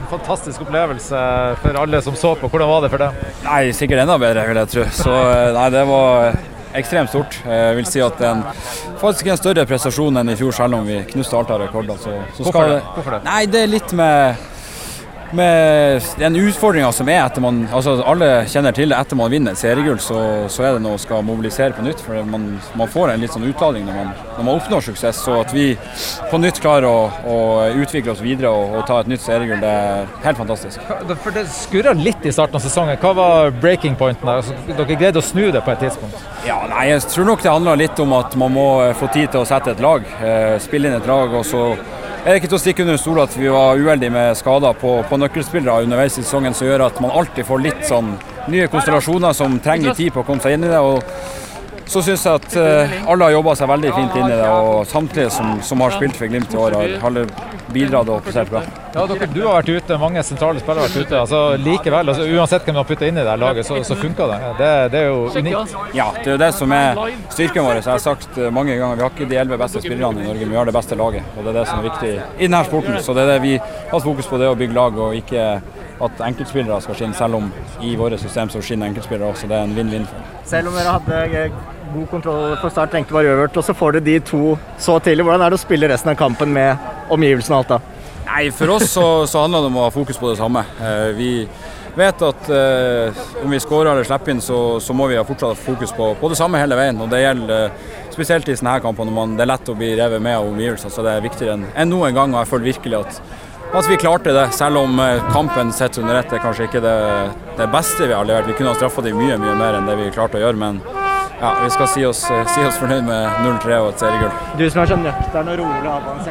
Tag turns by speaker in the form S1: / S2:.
S1: En fantastisk opplevelse for alle som så på. Hvordan var det for deg?
S2: Nei, Sikkert enda bedre, vil jeg tro. Så nei, det var ekstremt stort. Jeg vil si at det er en, faktisk en større prestasjon enn i fjor, selv om vi knuste alt av rekorder. Så, så
S1: Hvorfor det? Hvorfor det?
S2: Nei, det er litt med med den utfordringa som er etter man altså Alle kjenner til det etter man vinner et seriegull, så, så, er det noe å skal mobilisere på nytt. For man, man får en litt sånn utladning når man, når man, oppnår suksess. Så at vi på nytt klarer å, å utvikle oss videre og, og, ta et nytt seriegull, det er helt fantastisk.
S1: For Det skurra litt i starten av sesongen. Hva var breaking pointen der? Altså, dere greide å snu det på et tidspunkt?
S2: Ja, nei, Jeg tror nok det handler litt om at man må få tid til å sette et lag. Eh, spille inn et lag. og så er det ikke til å stikke under stol at vi var uheldige med skader på, på nøkkelspillere underveis i sesongen, som gjør at man alltid får litt sånn nye konstellasjoner som trenger tid på å komme seg inn i det. og så syns jeg at uh, alle har jobba seg veldig fint inn i det, og samtlige som, som har spilt for Glimt i år, har, har bidratt og prestert bra.
S1: Ja, dere, Du har vært ute, mange sentrale spillere har vært ute. altså Likevel, altså, uansett hvem du har putta inn i det laget, så, så funker det. det. det. er jo unikt.
S2: Ja, det er jo det som er styrken vår. Jeg har sagt eh, mange ganger, vi har ikke de elleve beste spillerne i Norge, men vi har det beste laget. Og det er det som er viktig i denne sporten. Så det er det vi har fokus på, det å bygge lag, og ikke at enkeltspillere skal skinne, selv om i våre system så skinner enkeltspillere også. Det er en vinn-vinn.
S3: Selv om dere hadde god kontroll for start, trengte bare øvert, og så får du de to så tidlig. Hvordan er det å spille resten av kampen med omgivelsene og alt da?
S2: Nei, For oss så, så handler det om å ha fokus på det samme. Eh, vi vet at eh, om vi skårer eller slipper inn, så, så, må vi ha fortsatt fokus på, på, det samme hele veien. og Det gjelder eh, spesielt i sånne her kamper når man, det er lett å bli revet med av omgivelser. Så det er viktigere enn, enn noen gang. og jeg føler virkelig at at vi klarte det, selv om kampen sett under ett er kanskje ikke det, det, beste vi har levert. Vi kunne ha straffa dem mye mye mer enn det vi klarte å gjøre, men ja, vi skal si oss, si oss fornøyd med 0-3 og et seriegull.
S3: Du som er så nøktern og rolig og avansert.